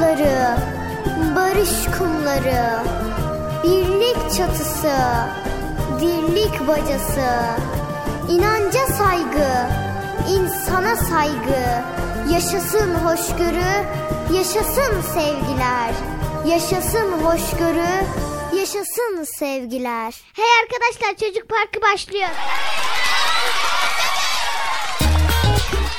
Taşları, barış kumları, birlik çatısı, dirlik bacası, inanca saygı, insana saygı, yaşasın hoşgörü, yaşasın sevgiler, yaşasın hoşgörü, yaşasın sevgiler. Hey arkadaşlar çocuk parkı başlıyor.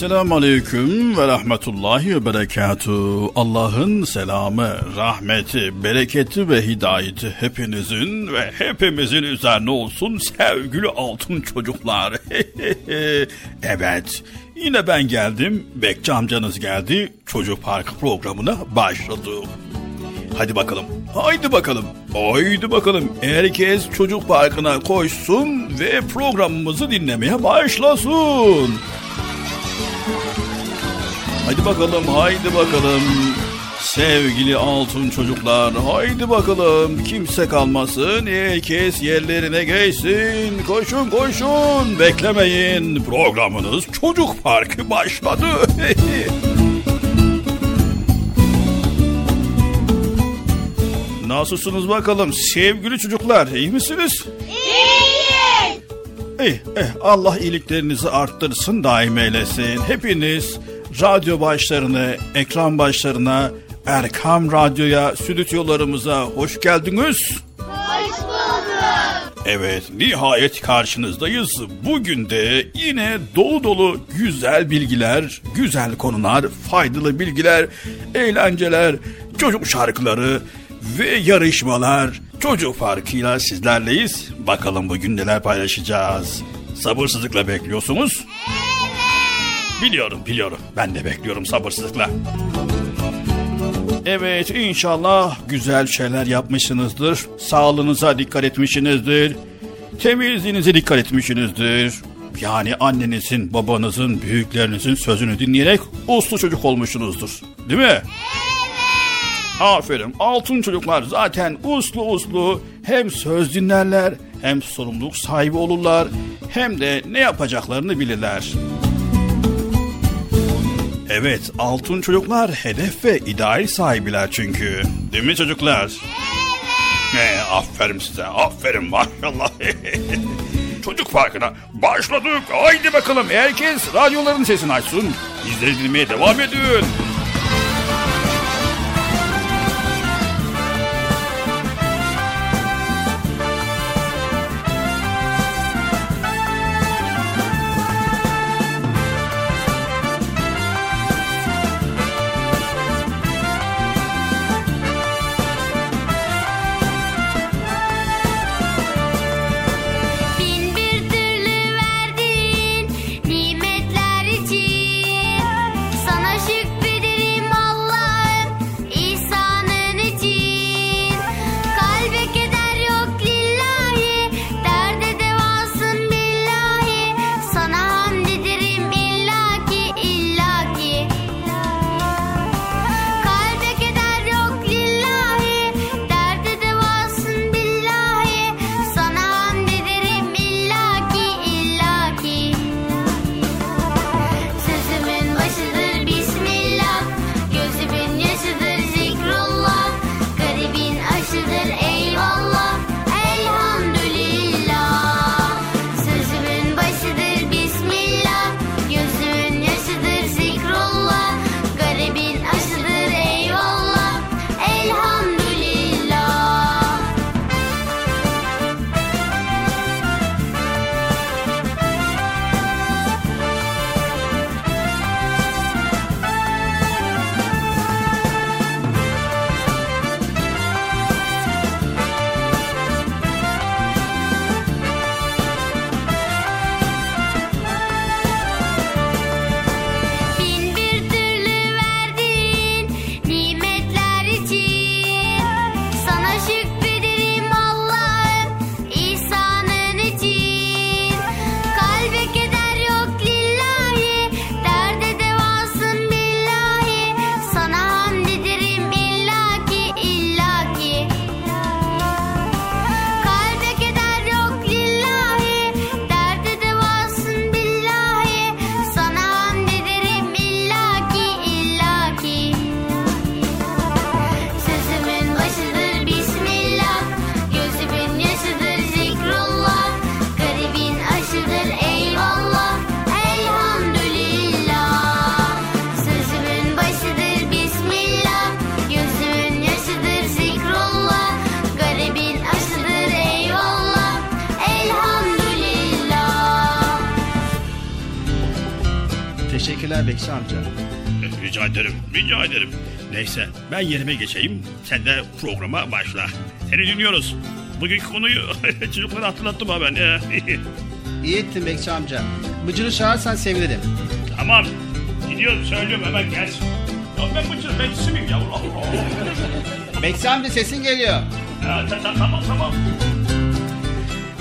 Esselamu Aleyküm ve Rahmetullahi ve Berekatuhu. Allah'ın selamı, rahmeti, bereketi ve hidayeti hepinizin ve hepimizin üzerine olsun sevgili altın çocuklar. evet, yine ben geldim, Bekçi amcanız geldi, Çocuk Parkı programına başladık. Hadi bakalım. Haydi bakalım. Haydi bakalım. Herkes çocuk parkına koşsun ve programımızı dinlemeye başlasın. Hadi bakalım, haydi bakalım. Sevgili altın çocuklar, haydi bakalım. Kimse kalmasın, herkes yerlerine geçsin. Koşun koşun, beklemeyin. Programınız Çocuk Parkı başladı. Nasılsınız bakalım sevgili çocuklar, iyi misiniz? İyiyiz. İyi, eh, Allah iyiliklerinizi arttırsın, daim eylesin. Hepiniz radyo başlarına, ekran başlarına, Erkam Radyo'ya, stüdyolarımıza hoş geldiniz. Hoş bulduk. Evet, nihayet karşınızdayız. Bugün de yine dolu dolu güzel bilgiler, güzel konular, faydalı bilgiler, eğlenceler, çocuk şarkıları ve yarışmalar çocuk farkıyla sizlerleyiz. Bakalım bugün neler paylaşacağız. Sabırsızlıkla bekliyorsunuz. Biliyorum, biliyorum. Ben de bekliyorum sabırsızlıkla. Evet inşallah güzel şeyler yapmışsınızdır. Sağlığınıza dikkat etmişsinizdir. Temizliğinize dikkat etmişsinizdir. Yani annenizin, babanızın, büyüklerinizin sözünü dinleyerek uslu çocuk olmuşsunuzdur. Değil mi? Evet. Aferin. Altın çocuklar zaten uslu uslu hem söz dinlerler hem sorumluluk sahibi olurlar hem de ne yapacaklarını bilirler. Evet, altın çocuklar hedef ve ideal sahibiler çünkü. Değil mi çocuklar? Evet. Ee, aferin size, aferin maşallah. Çocuk Parkı'na başladık. Haydi bakalım herkes radyoların sesini açsın. Bizleri dinlemeye devam edin. Ben yerime geçeyim. Sen de programa başla. Seni dinliyoruz. Bugünkü konuyu çocuklara hatırlattım ha ben. İyi ettin Bekçi amca. Bıcır'ı çağırsan sevinirim. tamam. Gidiyorum söylüyorum hemen gelsin. Ya ben bıcır bekçisi miyim Allah. Bekçi amca sesin geliyor. Ya, ta- ta- tamam tamam.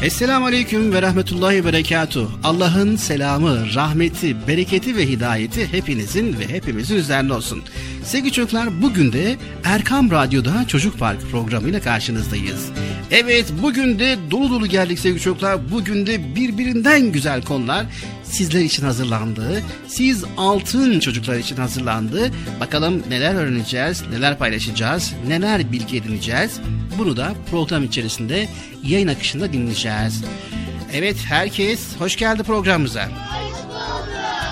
Esselamu Aleyküm ve Rahmetullahi ve Berekatuh. Allah'ın selamı, rahmeti, bereketi ve hidayeti hepinizin ve hepimizin üzerine olsun. Sevgili çocuklar bugün de Erkam Radyo'da Çocuk Park programıyla karşınızdayız. Evet bugün de dolu dolu geldik sevgili çocuklar. Bugün de birbirinden güzel konular sizler için hazırlandı. Siz altın çocuklar için hazırlandı. Bakalım neler öğreneceğiz, neler paylaşacağız, neler bilgi edineceğiz. Bunu da program içerisinde yayın akışında dinleyeceğiz. Evet herkes hoş geldi programımıza.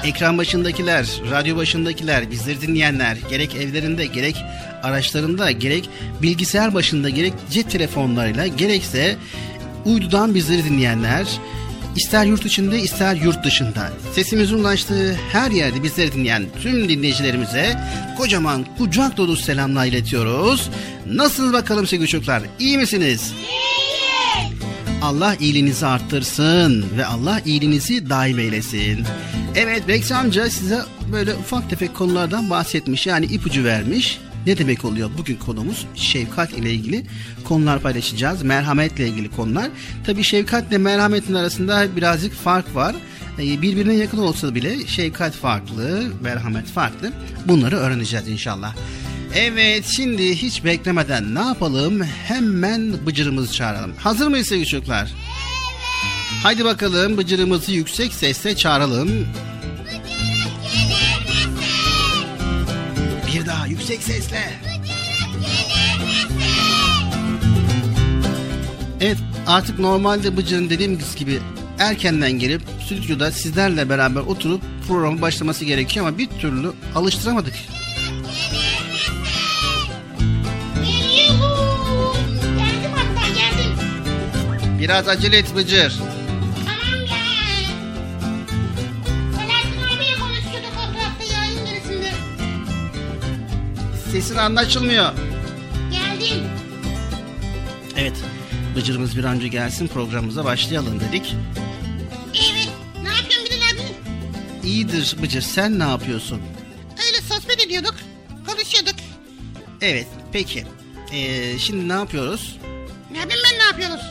Ekran başındakiler, radyo başındakiler, bizleri dinleyenler, gerek evlerinde, gerek araçlarında, gerek bilgisayar başında, gerek cep telefonlarıyla, gerekse uydudan bizleri dinleyenler, ister yurt içinde ister yurt dışında sesimizin ulaştığı her yerde bizleri dinleyen tüm dinleyicilerimize kocaman kucak dolu selamlar iletiyoruz. Nasılsınız bakalım sevgili çocuklar? İyi misiniz? Allah iyiliğinizi arttırsın ve Allah iyiliğinizi daim eylesin. Evet Bekçi amca size böyle ufak tefek konulardan bahsetmiş yani ipucu vermiş. Ne demek oluyor? Bugün konumuz şefkat ile ilgili konular paylaşacağız. Merhametle ilgili konular. Tabi şefkatle merhametin arasında birazcık fark var. Ee, Birbirine yakın olsa bile şefkat farklı, merhamet farklı. Bunları öğreneceğiz inşallah. Evet şimdi hiç beklemeden ne yapalım? Hemen bıcırımızı çağıralım. Hazır mıyız sevgili çocuklar? Haydi bakalım bıcırımızı yüksek sesle çağıralım. Bir daha yüksek sesle. Evet artık normalde Bıcır'ın dediğimiz gibi erkenden gelip stüdyoda sizlerle beraber oturup programı başlaması gerekiyor ama bir türlü alıştıramadık. Biraz acele et Bıcır. Tamam gel. Selahattin abiyle konuşuyorduk o tarafta yayın gerisinde. Sesin anlaşılmıyor. Geldim. Evet Bıcır'ımız bir an önce gelsin programımıza başlayalım dedik. Evet. Ne yapıyorsun Bilal abi? İyidir Bıcır sen ne yapıyorsun? Öyle sohbet ediyorduk. Konuşuyorduk. Evet peki. Ee, şimdi ne yapıyoruz? Ne yapayım ben ne yapıyoruz?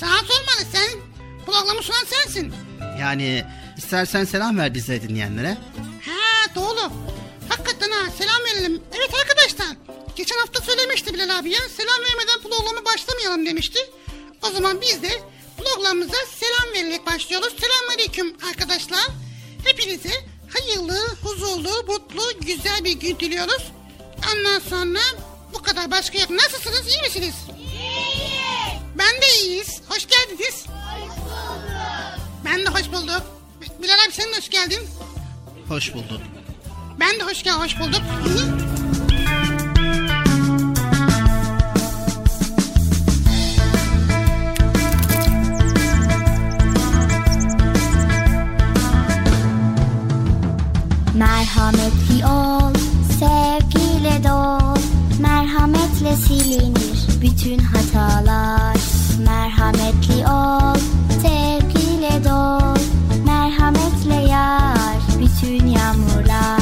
Sana sormalı sen. Programı sunan sensin. Yani istersen selam ver bize dinleyenlere. Ha doğru. Hakikaten ha selam verelim. Evet arkadaşlar. Geçen hafta söylemişti Bilal abi ya. Selam vermeden programa başlamayalım demişti. O zaman biz de programımıza selam vererek başlıyoruz. Selamünaleyküm arkadaşlar. Hepinize hayırlı, huzurlu, mutlu, güzel bir gün diliyoruz. Ondan sonra bu kadar başka yok. Nasılsınız? iyi misiniz? Ben de iyiyiz. Hoş geldiniz. Ben de hoş bulduk. Bilal abi sen de hoş geldin. Hoş bulduk. Ben de hoş gel, hoş bulduk. Merhametli ol, sevgiyle dol. Merhametle silinir bütün hatalar. Merhametli ol, sevgiyle dol. Merhametle yağar bütün yağmurlar.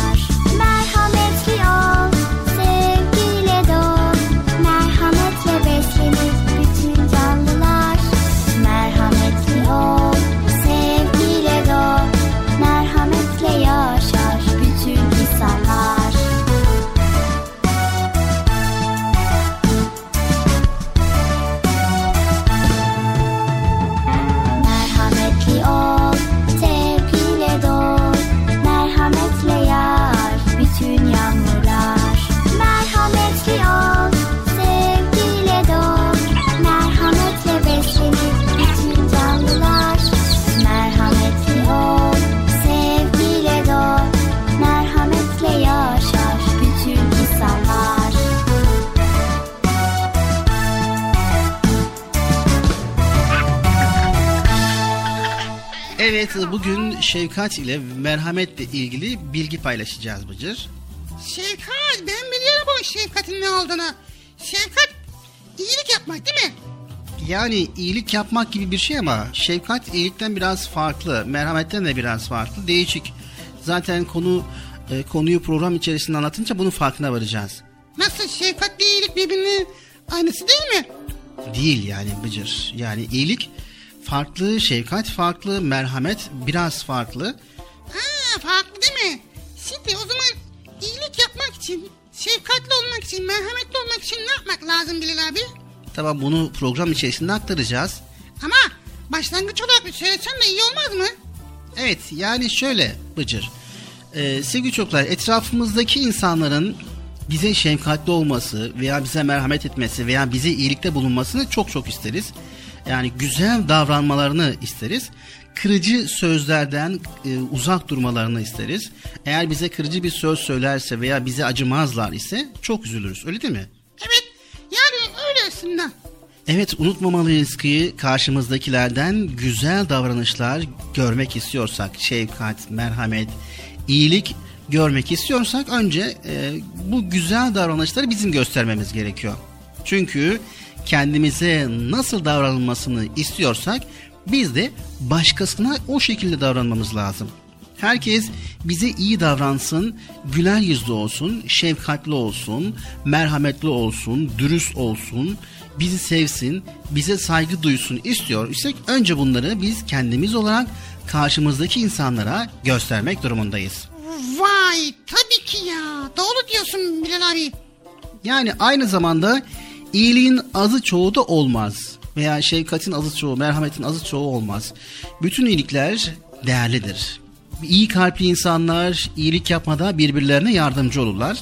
Şefkat ile merhametle ilgili bilgi paylaşacağız Bıcır. Şefkat, ben biliyorum bu şefkatin ne olduğunu. Şefkat, iyilik yapmak değil mi? Yani iyilik yapmak gibi bir şey ama şefkat iyilikten biraz farklı, merhametten de biraz farklı, değişik. Zaten konu e, konuyu program içerisinde anlatınca bunun farkına varacağız. Nasıl şefkatle iyilik birbirinin aynısı değil mi? Değil yani Bıcır. Yani iyilik farklı, şefkat farklı, merhamet biraz farklı. Ha farklı değil mi? Şimdi o zaman iyilik yapmak için, şefkatli olmak için, merhametli olmak için ne yapmak lazım Bilal abi? Tamam bunu program içerisinde aktaracağız. Ama başlangıç olarak bir söylesen de iyi olmaz mı? Evet yani şöyle Bıcır. Ee, sevgili çocuklar etrafımızdaki insanların bize şefkatli olması veya bize merhamet etmesi veya bize iyilikte bulunmasını çok çok isteriz. Yani güzel davranmalarını isteriz. Kırıcı sözlerden e, uzak durmalarını isteriz. Eğer bize kırıcı bir söz söylerse veya bize acımazlar ise çok üzülürüz öyle değil mi? Evet yani öyle aslında. Evet unutmamalıyız ki karşımızdakilerden güzel davranışlar görmek istiyorsak, şefkat, merhamet, iyilik görmek istiyorsak önce e, bu güzel davranışları bizim göstermemiz gerekiyor. Çünkü kendimize nasıl davranılmasını istiyorsak biz de başkasına o şekilde davranmamız lazım. Herkes bize iyi davransın, güler yüzlü olsun, şefkatli olsun, merhametli olsun, dürüst olsun, bizi sevsin, bize saygı duysun istiyor isek önce bunları biz kendimiz olarak karşımızdaki insanlara göstermek durumundayız. Vay tabii ki ya. Doğru diyorsun Bilal abi. Yani aynı zamanda iyiliğin azı çoğu da olmaz. Veya şefkatin azı çoğu, merhametin azı çoğu olmaz. Bütün iyilikler değerlidir. İyi kalpli insanlar iyilik yapmada birbirlerine yardımcı olurlar.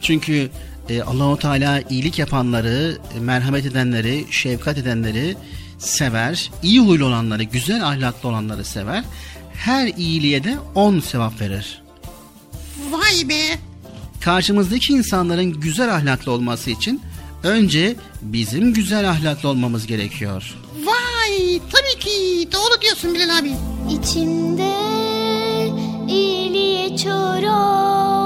Çünkü e, Allahu Teala iyilik yapanları, e, merhamet edenleri, şefkat edenleri sever. İyi huylu olanları, güzel ahlaklı olanları sever. Her iyiliğe de on sevap verir. Vay be. Karşımızdaki insanların güzel ahlaklı olması için önce bizim güzel ahlaklı olmamız gerekiyor. Vay tabii ki doğru diyorsun Bilal abi. İçimde iyiliğe çağıran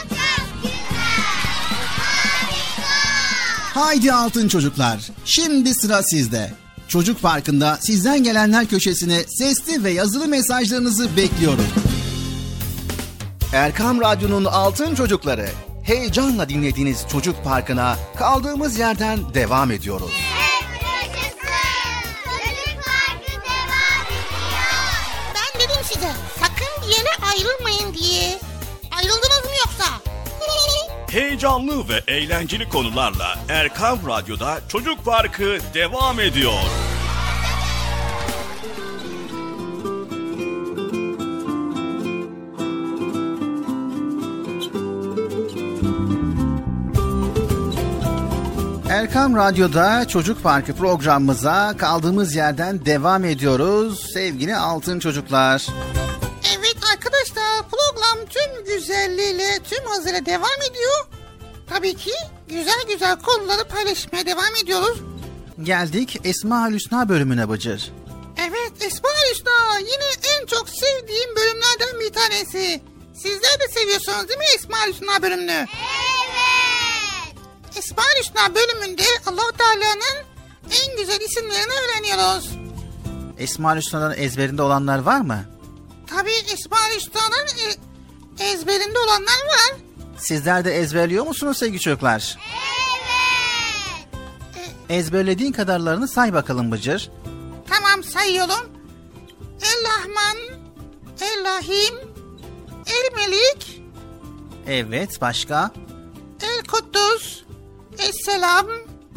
Haydi altın çocuklar. Şimdi sıra sizde. Çocuk Parkı'nda sizden gelenler köşesine sesli ve yazılı mesajlarınızı bekliyorum. Erkam Radyo'nun altın çocukları. Heyecanla dinlediğiniz Çocuk Parkı'na kaldığımız yerden devam ediyoruz. Çocuk Parkı devam ediyor. Ben dedim size sakın bir yere ayrılmayın diye. Heyecanlı ve eğlenceli konularla Erkam Radyo'da Çocuk Parkı devam ediyor. Erkam Radyo'da Çocuk Parkı programımıza kaldığımız yerden devam ediyoruz sevgili altın çocuklar. Program tüm güzelliğiyle tüm hızıyla devam ediyor. Tabii ki güzel güzel konuları paylaşmaya devam ediyoruz. Geldik Esma Hüsna bölümüne Bıcır. Evet Esma Hüsna yine en çok sevdiğim bölümlerden bir tanesi. Sizler de seviyorsunuz değil mi Esma Hüsna bölümünü? Evet. Esma Hüsna bölümünde allah Teala'nın en güzel isimlerini öğreniyoruz. Esma Hüsna'nın ezberinde olanlar var mı? Tabii Esma Hüsna'nın e- ezberinde olanlar var. Sizler de ezberliyor musunuz sevgili çocuklar? Evet. Ezberlediğin kadarlarını say bakalım Bıcır. Tamam sayıyorum. El Rahman, El Rahim, El Melik, Evet başka? El Kuddus, Esselam.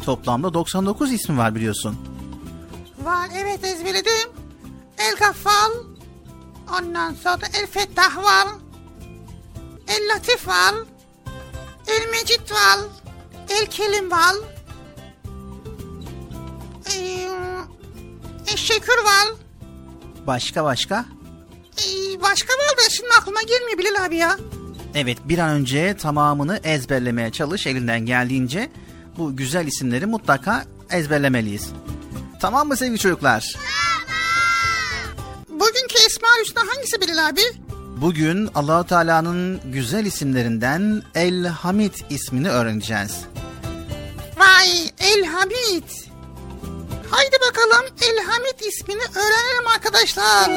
Toplamda 99 ismi var biliyorsun. Var evet ezberledim. El Gaffal. Ondan sonra El Fettah var. El Latif var. El Mecid var. El Kelim var. Ee, El Şekür var. Başka başka? Ee, başka var da şimdi aklıma gelmiyor Bilal abi ya. Evet bir an önce tamamını ezberlemeye çalış elinden geldiğince. Bu güzel isimleri mutlaka ezberlemeliyiz. Tamam mı sevgili çocuklar? Bugünkü Esma Hüsna hangisi Bilal abi? Bugün Allahu Teala'nın güzel isimlerinden El Hamid ismini öğreneceğiz. Vay El Hamid. Haydi bakalım El Hamid ismini öğrenelim arkadaşlar.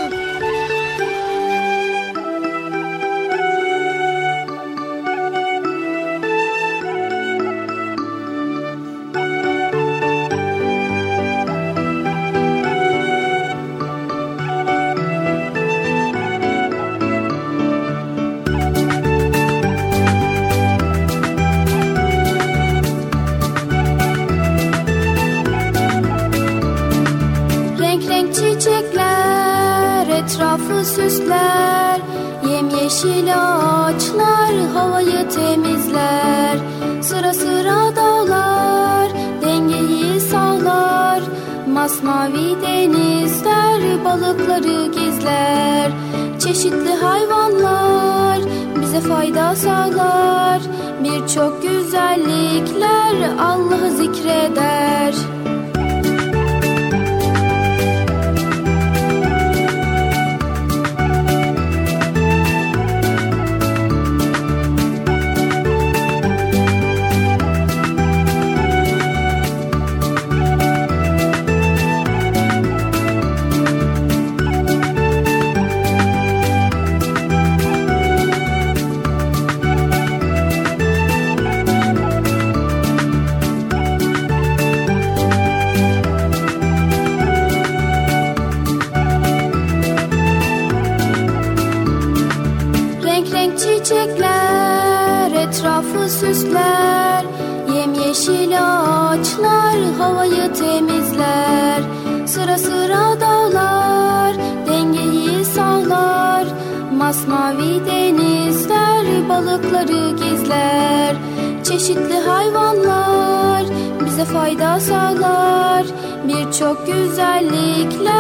Çeşitli hayvanlar bize fayda sağlar. Birçok güzellikler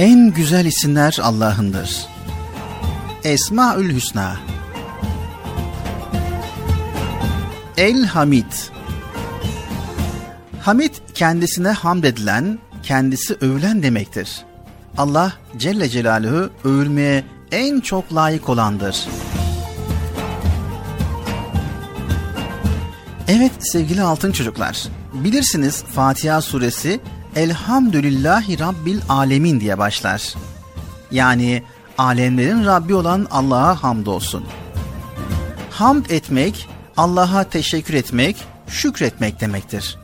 En güzel isimler Allah'ındır. Esmaül Hüsna El Hamid Hamid kendisine hamd edilen, kendisi övülen demektir. Allah Celle Celaluhu övülmeye en çok layık olandır. Evet sevgili altın çocuklar, bilirsiniz Fatiha suresi Elhamdülillahi Rabbil Alemin diye başlar. Yani alemlerin Rabbi olan Allah'a hamdolsun. Hamd etmek, Allah'a teşekkür etmek, şükretmek demektir.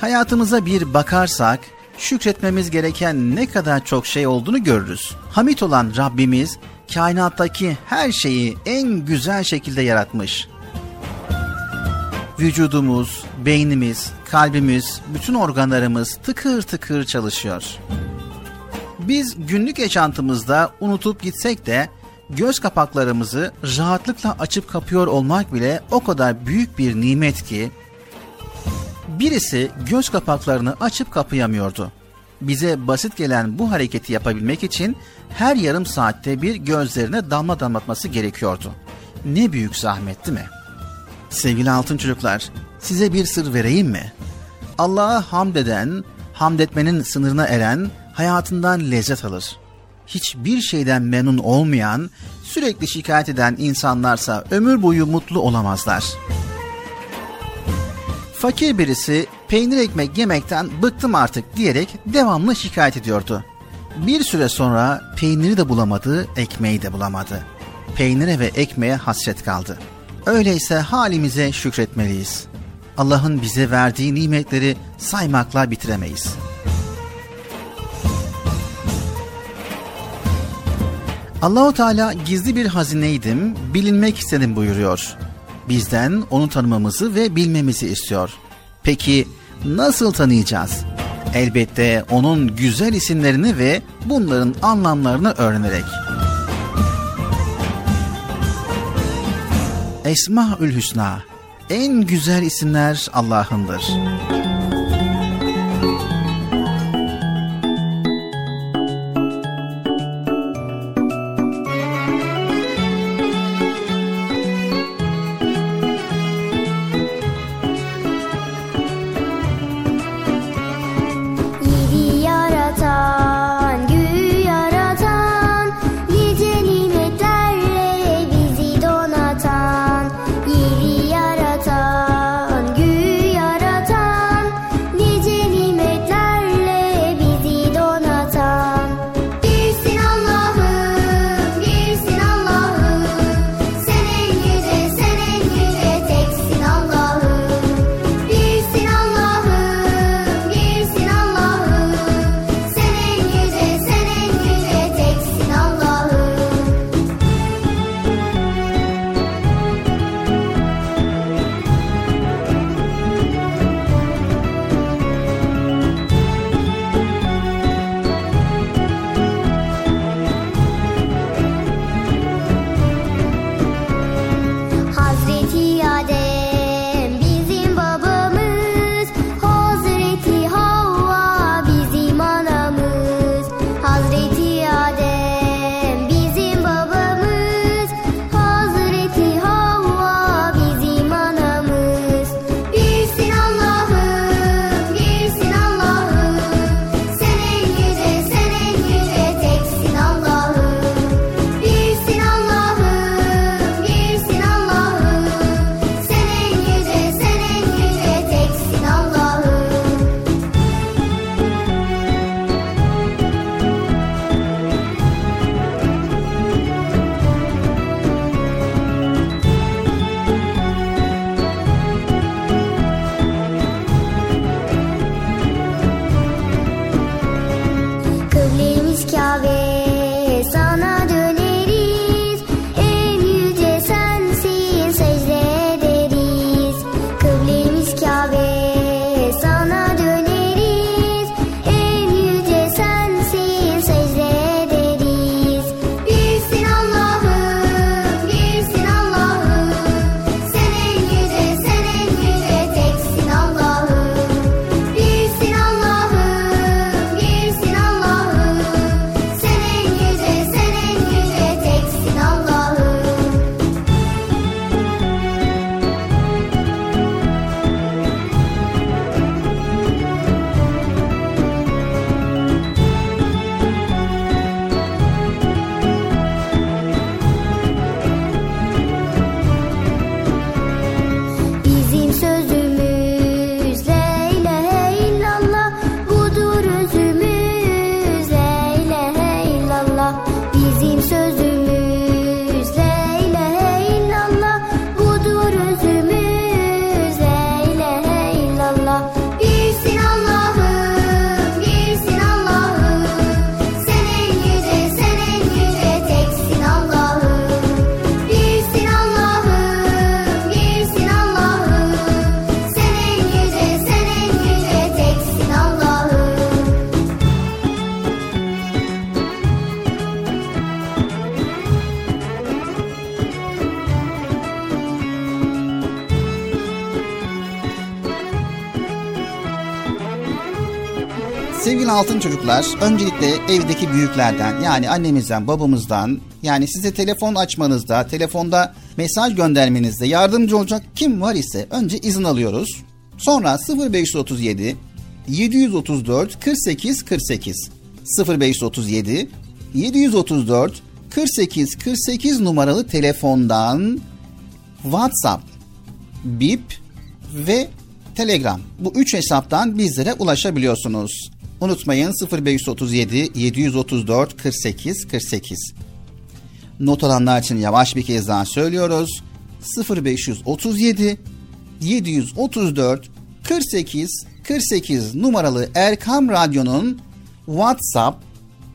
Hayatımıza bir bakarsak, şükretmemiz gereken ne kadar çok şey olduğunu görürüz. Hamit olan Rabbimiz, kainattaki her şeyi en güzel şekilde yaratmış. Vücudumuz, beynimiz, kalbimiz, bütün organlarımız tıkır tıkır çalışıyor. Biz günlük yaşantımızda unutup gitsek de göz kapaklarımızı rahatlıkla açıp kapıyor olmak bile o kadar büyük bir nimet ki birisi göz kapaklarını açıp kapayamıyordu. Bize basit gelen bu hareketi yapabilmek için her yarım saatte bir gözlerine damla damlatması gerekiyordu. Ne büyük zahmet değil mi? Sevgili altın çocuklar, size bir sır vereyim mi? Allah'a hamd eden, hamd etmenin sınırına eren hayatından lezzet alır. Hiçbir şeyden memnun olmayan, sürekli şikayet eden insanlarsa ömür boyu mutlu olamazlar. Fakir birisi peynir ekmek yemekten bıktım artık diyerek devamlı şikayet ediyordu. Bir süre sonra peyniri de bulamadı, ekmeği de bulamadı. Peynire ve ekmeğe hasret kaldı. Öyleyse halimize şükretmeliyiz. Allah'ın bize verdiği nimetleri saymakla bitiremeyiz. Allahu Teala gizli bir hazineydim, bilinmek istedim buyuruyor. Bizden onu tanımamızı ve bilmemizi istiyor. Peki nasıl tanıyacağız? Elbette onun güzel isimlerini ve bunların anlamlarını öğrenerek. Esmaül Hüsna en güzel isimler Allah'ındır. Çocuklar, öncelikle evdeki büyüklerden yani annemizden, babamızdan yani size telefon açmanızda, telefonda mesaj göndermenizde yardımcı olacak kim var ise önce izin alıyoruz. Sonra 0537 734 48 48 0537 734 48 48 numaralı telefondan WhatsApp, Bip ve Telegram. Bu üç hesaptan bizlere ulaşabiliyorsunuz. Unutmayın 0537 734 48 48. Not alanlar için yavaş bir kez daha söylüyoruz. 0537 734 48 48 numaralı Erkam Radyo'nun WhatsApp,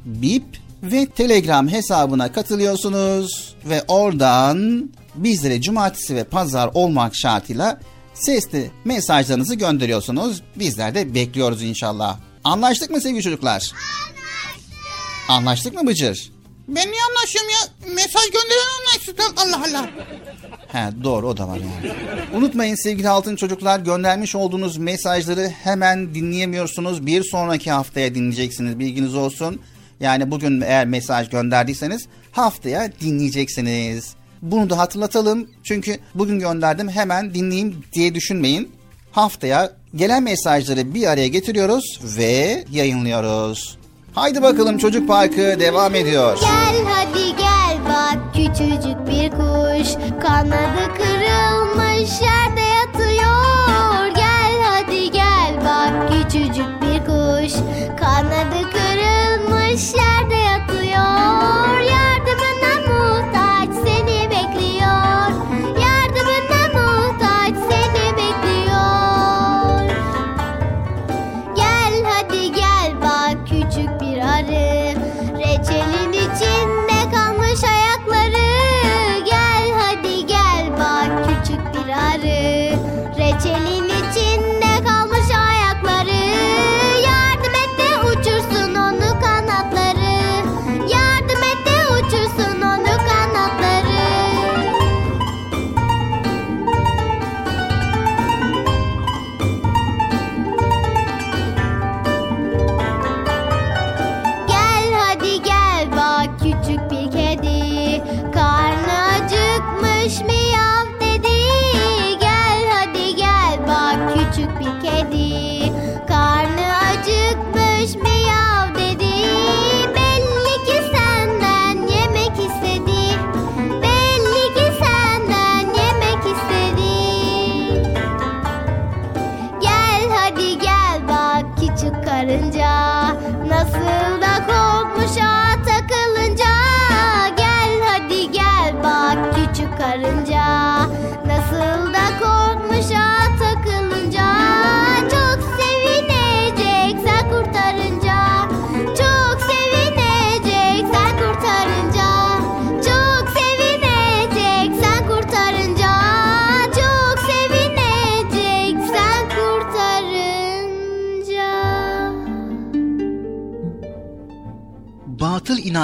Bip ve Telegram hesabına katılıyorsunuz ve oradan bizlere cumartesi ve pazar olmak şartıyla sesli mesajlarınızı gönderiyorsunuz. Bizler de bekliyoruz inşallah. Anlaştık mı sevgili çocuklar? Anlaştık. Anlaştık mı Bıcır? Ben niye anlaşıyorum ya? Mesaj gönderen anlaşsın. Allah Allah. He doğru o da var yani. Unutmayın sevgili altın çocuklar göndermiş olduğunuz mesajları hemen dinleyemiyorsunuz. Bir sonraki haftaya dinleyeceksiniz bilginiz olsun. Yani bugün eğer mesaj gönderdiyseniz haftaya dinleyeceksiniz. Bunu da hatırlatalım. Çünkü bugün gönderdim hemen dinleyeyim diye düşünmeyin. Haftaya gelen mesajları bir araya getiriyoruz ve yayınlıyoruz. Haydi bakalım Çocuk Parkı devam ediyor. Gel hadi gel bak küçücük bir kuş Kanadı kırılmış yerde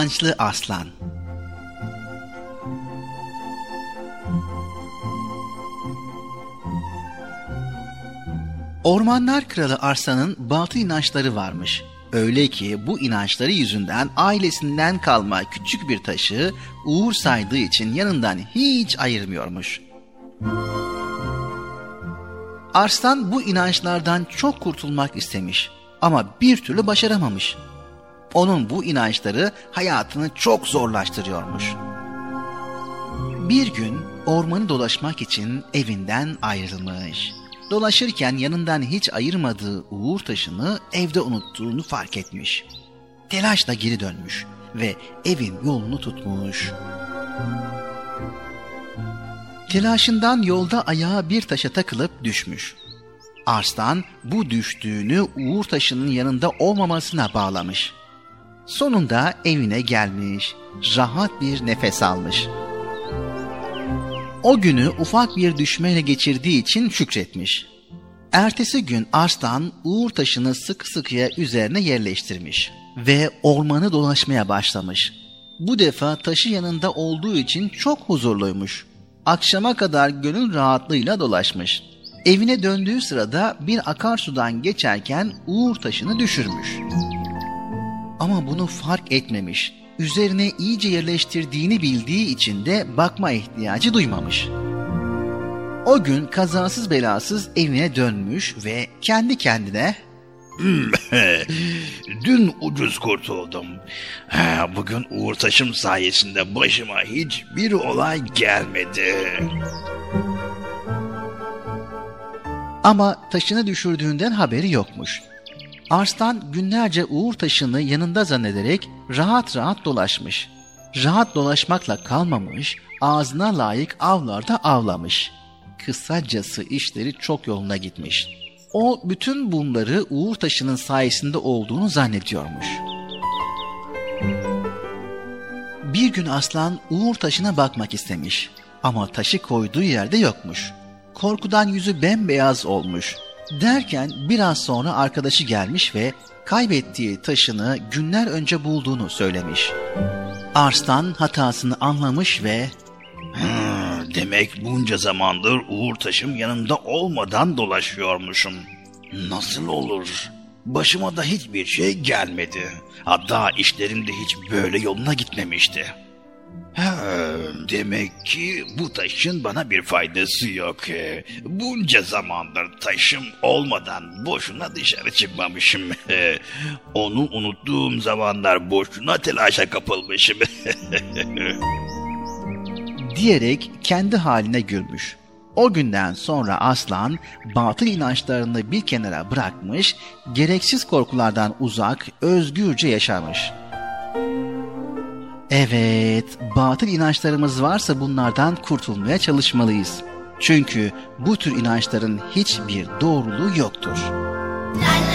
Batıl inançlı aslan. Ormanlar kralı Arslan'ın batıl inançları varmış. Öyle ki bu inançları yüzünden ailesinden kalma küçük bir taşı uğur saydığı için yanından hiç ayırmıyormuş. Arslan bu inançlardan çok kurtulmak istemiş ama bir türlü başaramamış. Onun bu inançları hayatını çok zorlaştırıyormuş. Bir gün ormanı dolaşmak için evinden ayrılmış. Dolaşırken yanından hiç ayırmadığı uğur taşını evde unuttuğunu fark etmiş. Telaşla geri dönmüş ve evin yolunu tutmuş. Telaşından yolda ayağı bir taşa takılıp düşmüş. Arslan bu düştüğünü uğur taşının yanında olmamasına bağlamış. Sonunda evine gelmiş, rahat bir nefes almış. O günü ufak bir düşmeyle geçirdiği için şükretmiş. Ertesi gün Arslan uğur taşını sık sıkıya üzerine yerleştirmiş ve ormanı dolaşmaya başlamış. Bu defa taşı yanında olduğu için çok huzurluymuş. Akşama kadar gönül rahatlığıyla dolaşmış. Evine döndüğü sırada bir akarsudan geçerken Uğur taşını düşürmüş. Ama bunu fark etmemiş. Üzerine iyice yerleştirdiğini bildiği için de bakma ihtiyacı duymamış. O gün kazasız belasız evine dönmüş ve kendi kendine Dün ucuz kurtuldum. Ha, Bugün Uğur Taşım sayesinde başıma hiçbir olay gelmedi. Ama taşını düşürdüğünden haberi yokmuş. Arslan günlerce Uğur taşını yanında zannederek rahat rahat dolaşmış. Rahat dolaşmakla kalmamış, ağzına layık avlarda avlamış. Kısacası işleri çok yoluna gitmiş. O bütün bunları Uğur taşının sayesinde olduğunu zannediyormuş. Bir gün aslan Uğur taşına bakmak istemiş ama taşı koyduğu yerde yokmuş. Korkudan yüzü bembeyaz olmuş. Derken biraz sonra arkadaşı gelmiş ve kaybettiği taşını günler önce bulduğunu söylemiş. Arslan hatasını anlamış ve demek bunca zamandır Uğur Taşım yanımda olmadan dolaşıyormuşum. Nasıl olur? Başıma da hiçbir şey gelmedi. Hatta işlerim de hiç böyle yoluna gitmemişti. Demek ki bu taşın bana bir faydası yok. Ee, Bunca zamandır taşım olmadan boşuna dışarı çıkmamışım. Ee, Onu unuttuğum zamanlar boşuna telaşa kapılmışım. diyerek kendi haline gülmüş. O günden sonra aslan batıl inançlarını bir kenara bırakmış, gereksiz korkulardan uzak, özgürce yaşamış. Evet, batıl inançlarımız varsa bunlardan kurtulmaya çalışmalıyız. Çünkü bu tür inançların hiçbir doğruluğu yoktur. Yazıl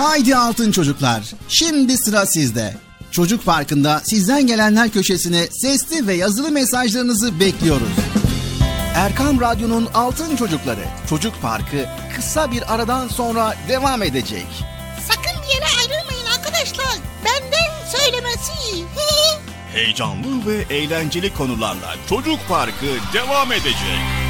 Haydi altın çocuklar, şimdi sıra sizde. Çocuk Parkı'nda sizden gelenler köşesine sesli ve yazılı mesajlarınızı bekliyoruz. Erkam Radyo'nun Altın Çocukları Çocuk Parkı kısa bir aradan sonra devam edecek. Sakın bir yere ayrılmayın arkadaşlar. Benden söylemesi. Heyecanlı ve eğlenceli konularla Çocuk Parkı devam edecek.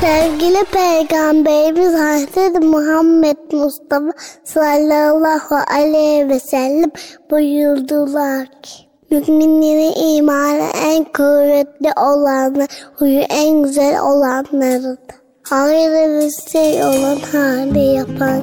Sevgili Peygamberimiz Hazreti Muhammed Mustafa sallallahu aleyhi ve sellem buyurdular ki Müminlerin imanı en kuvvetli olanlar, huyu en güzel olanlarıdır. Hayırlı bir şey olan hali yapan.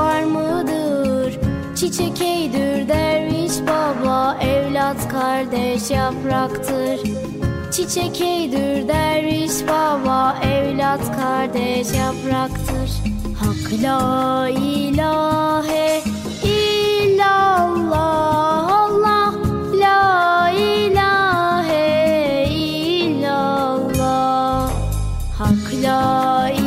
var mıdır? Çiçek eydür derviş baba Evlat kardeş yapraktır. Çiçek eydür derviş baba Evlat kardeş yapraktır. Hak la ilahe illallah Allah La ilahe illallah. Hak la ilahe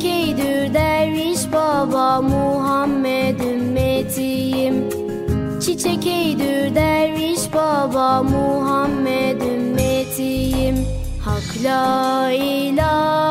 Çiçek eydür derviş baba Muhammed ümmetiyim. Çiçek eydür derviş baba Muhammed ümmetiyim. Hak la ilahe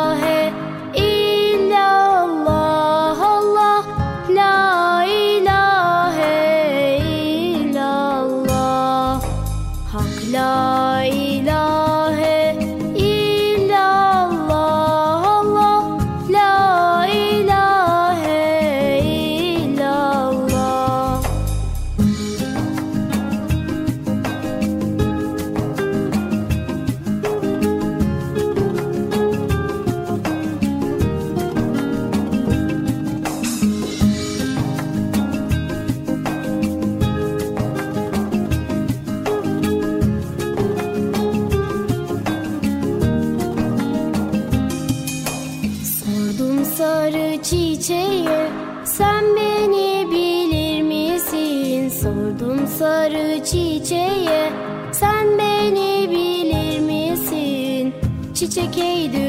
Çiçek eydür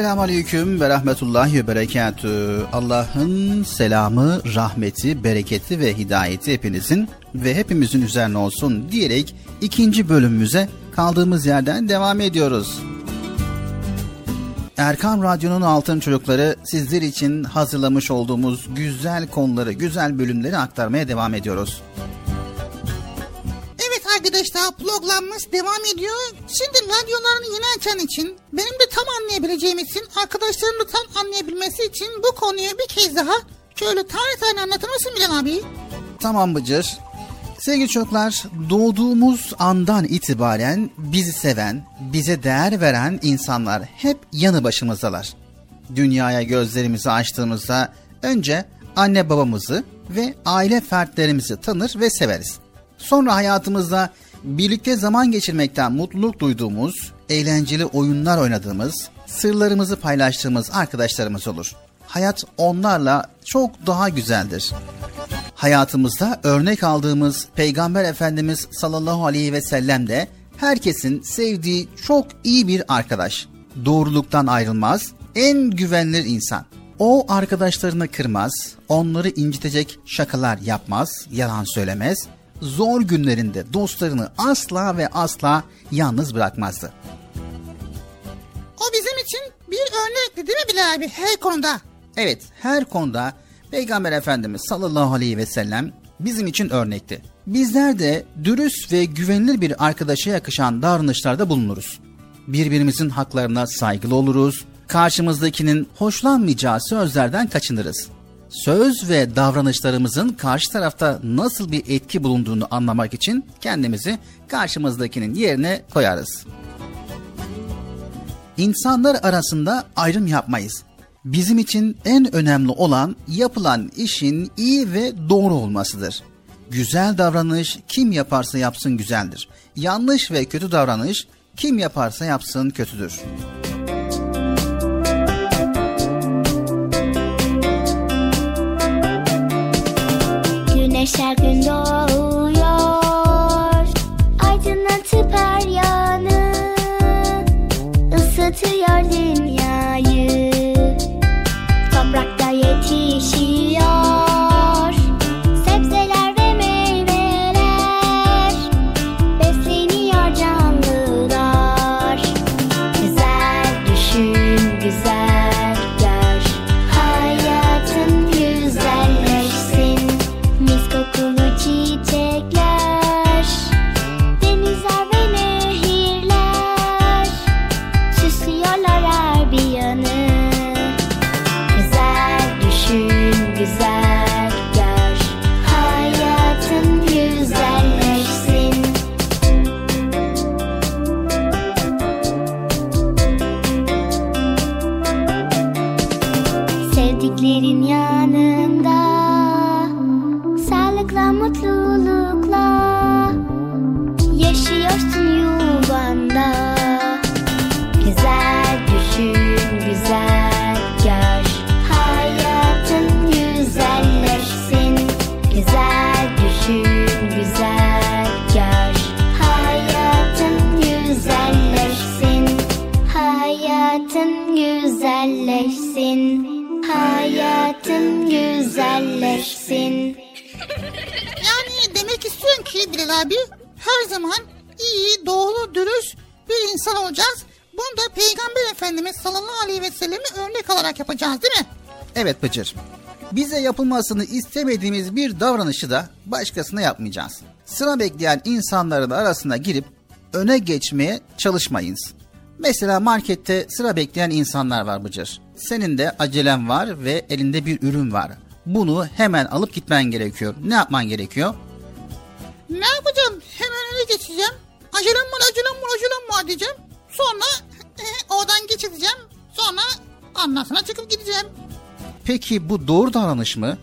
Esselamu Aleyküm ve Rahmetullahi ve Berekatü. Allah'ın selamı, rahmeti, bereketi ve hidayeti hepinizin ve hepimizin üzerine olsun diyerek ikinci bölümümüze kaldığımız yerden devam ediyoruz. Erkam Radyo'nun Altın Çocukları sizler için hazırlamış olduğumuz güzel konuları, güzel bölümleri aktarmaya devam ediyoruz. Programımız devam ediyor. Şimdi radyolarını yeni açan için benim de tam anlayabileceğim için arkadaşlarım da tam anlayabilmesi için bu konuyu bir kez daha şöyle tane tane anlatır mısın Bilal abi? Tamam Bıcır. Sevgili çocuklar, doğduğumuz andan itibaren bizi seven, bize değer veren insanlar hep yanı başımızdalar. Dünyaya gözlerimizi açtığımızda önce anne babamızı ve aile fertlerimizi tanır ve severiz. Sonra hayatımızda birlikte zaman geçirmekten mutluluk duyduğumuz, eğlenceli oyunlar oynadığımız, sırlarımızı paylaştığımız arkadaşlarımız olur. Hayat onlarla çok daha güzeldir hayatımızda örnek aldığımız Peygamber Efendimiz sallallahu aleyhi ve sellem de herkesin sevdiği çok iyi bir arkadaş. Doğruluktan ayrılmaz, en güvenilir insan. O arkadaşlarını kırmaz, onları incitecek şakalar yapmaz, yalan söylemez. Zor günlerinde dostlarını asla ve asla yalnız bırakmazdı. O bizim için bir örnekti değil mi Bilal abi her konuda? Evet, her konuda Peygamber Efendimiz sallallahu aleyhi ve sellem bizim için örnekti. Bizler de dürüst ve güvenilir bir arkadaşa yakışan davranışlarda bulunuruz. Birbirimizin haklarına saygılı oluruz, karşımızdakinin hoşlanmayacağı sözlerden kaçınırız. Söz ve davranışlarımızın karşı tarafta nasıl bir etki bulunduğunu anlamak için kendimizi karşımızdakinin yerine koyarız. İnsanlar arasında ayrım yapmayız. Bizim için en önemli olan yapılan işin iyi ve doğru olmasıdır. Güzel davranış kim yaparsa yapsın güzeldir. Yanlış ve kötü davranış kim yaparsa yapsın kötüdür. Güneş her gün doğuyor. Aydınlatıp her yanı Isıtıyor dünyayı Bilal abi her zaman iyi, doğru, dürüst bir insan olacağız. Bunu da Peygamber Efendimiz sallallahu aleyhi ve sellemi örnek alarak yapacağız değil mi? Evet Bıcır. Bize yapılmasını istemediğimiz bir davranışı da başkasına yapmayacağız. Sıra bekleyen insanların arasına girip öne geçmeye çalışmayınız. Mesela markette sıra bekleyen insanlar var Bıcır. Senin de acelen var ve elinde bir ürün var. Bunu hemen alıp gitmen gerekiyor. Ne yapman gerekiyor? Ne yapacağım? Hemen öne geçeceğim. Acelem var, acelem var, acelem var diyeceğim. Sonra oradan geçeceğim. Sonra ondan sonra çıkıp gideceğim. Peki bu doğru davranış mı?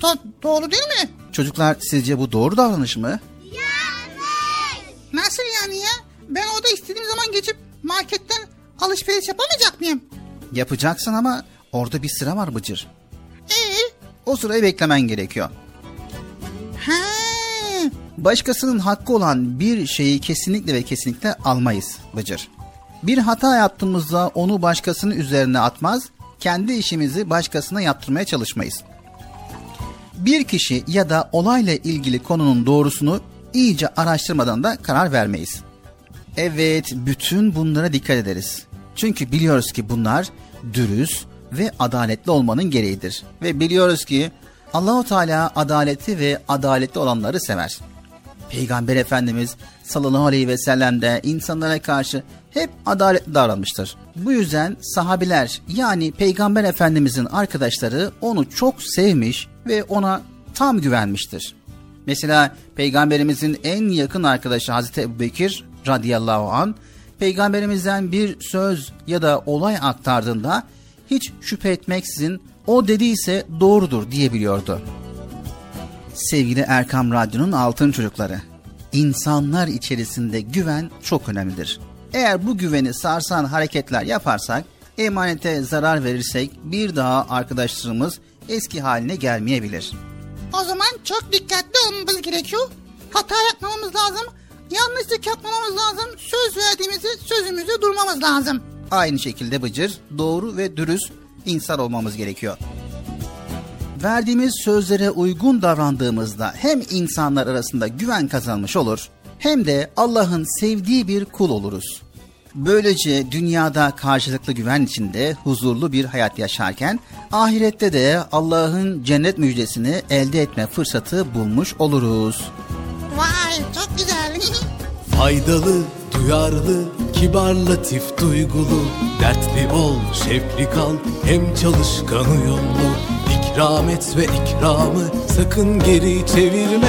Do- doğru değil mi? Çocuklar sizce bu doğru davranış mı? Nasıl yani ya? Ben orada istediğim zaman geçip marketten alışveriş yapamayacak mıyım? Yapacaksın ama orada bir sıra var Bıcır. Ee? O sırayı beklemen gerekiyor. Başkasının hakkı olan bir şeyi kesinlikle ve kesinlikle almayız Bıcır. Bir hata yaptığımızda onu başkasının üzerine atmaz, kendi işimizi başkasına yaptırmaya çalışmayız. Bir kişi ya da olayla ilgili konunun doğrusunu iyice araştırmadan da karar vermeyiz. Evet, bütün bunlara dikkat ederiz. Çünkü biliyoruz ki bunlar dürüst ve adaletli olmanın gereğidir. Ve biliyoruz ki Allahu Teala adaleti ve adaletli olanları sever. Peygamber Efendimiz sallallahu aleyhi ve sellem de insanlara karşı hep adaletli davranmıştır. Bu yüzden sahabiler yani Peygamber Efendimizin arkadaşları onu çok sevmiş ve ona tam güvenmiştir. Mesela Peygamberimizin en yakın arkadaşı Hazreti Ebubekir radıyallahu an Peygamberimizden bir söz ya da olay aktardığında hiç şüphe etmeksizin o dediyse doğrudur diyebiliyordu. Sevgili Erkam Radyo'nun altın çocukları, insanlar içerisinde güven çok önemlidir. Eğer bu güveni sarsan hareketler yaparsak, emanete zarar verirsek bir daha arkadaşlarımız eski haline gelmeyebilir. O zaman çok dikkatli olmamız gerekiyor. Hata yapmamamız lazım. Yanlışlık yapmamamız lazım. Söz verdiğimizi sözümüzde durmamız lazım. Aynı şekilde Bıcır, doğru ve dürüst insan olmamız gerekiyor. Verdiğimiz sözlere uygun davrandığımızda hem insanlar arasında güven kazanmış olur hem de Allah'ın sevdiği bir kul oluruz. Böylece dünyada karşılıklı güven içinde huzurlu bir hayat yaşarken ahirette de Allah'ın cennet müjdesini elde etme fırsatı bulmuş oluruz. Vay çok güzel. Faydalı, duyarlı, kibar, latif, duygulu Dertli ol, şevkli kal, hem çalışkan uyumlu İkram et ve ikramı sakın geri çevirme.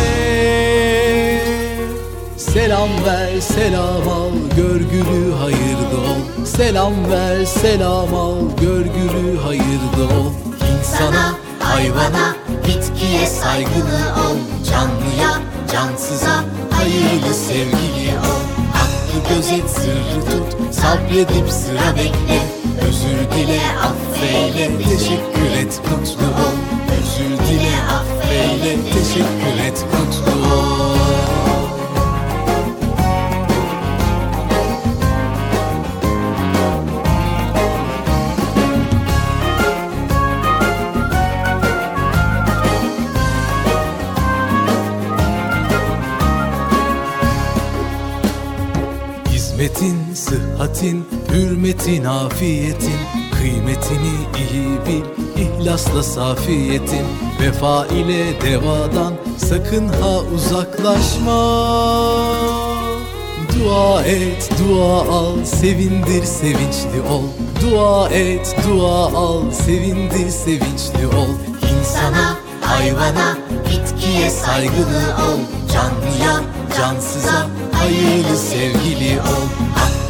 Selam ver, selam al, görgülü hayırda ol. Selam ver, selam al, görgülü hayırda ol. İnsana, hayvana, bitkiye saygılı ol. Canlıya, cansıza, hayırlı sevgili ol. Hakkı gözet, sırrı tut, sabredip sıra bekle Özür dile, affeyle, teşekkür et, mutlu ol. Özür dile, affeyle, teşekkür et, mutlu ol. Hizmetin, sıhhatin, hürmetin, afiyetin Kıymetini iyi bil, ihlasla safiyetin Vefa ile devadan sakın ha uzaklaşma. Dua et, dua al, sevindir, sevinçli ol. Dua et, dua al, sevindir, sevinçli ol. İnsana, hayvana, bitkiye saygılı ol. Canlıya, cansıza, hayırlı sevgili ol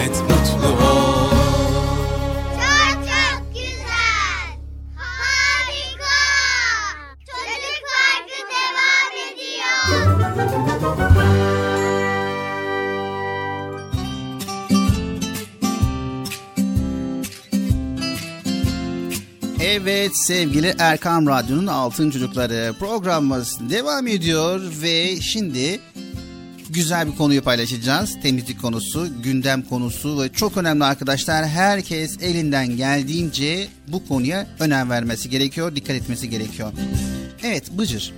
et, Evet sevgili Erkam Radyo'nun Altın Çocukları programımız devam ediyor ve şimdi güzel bir konuyu paylaşacağız. Temizlik konusu, gündem konusu ve çok önemli arkadaşlar. Herkes elinden geldiğince bu konuya önem vermesi gerekiyor, dikkat etmesi gerekiyor. Evet Bıcır,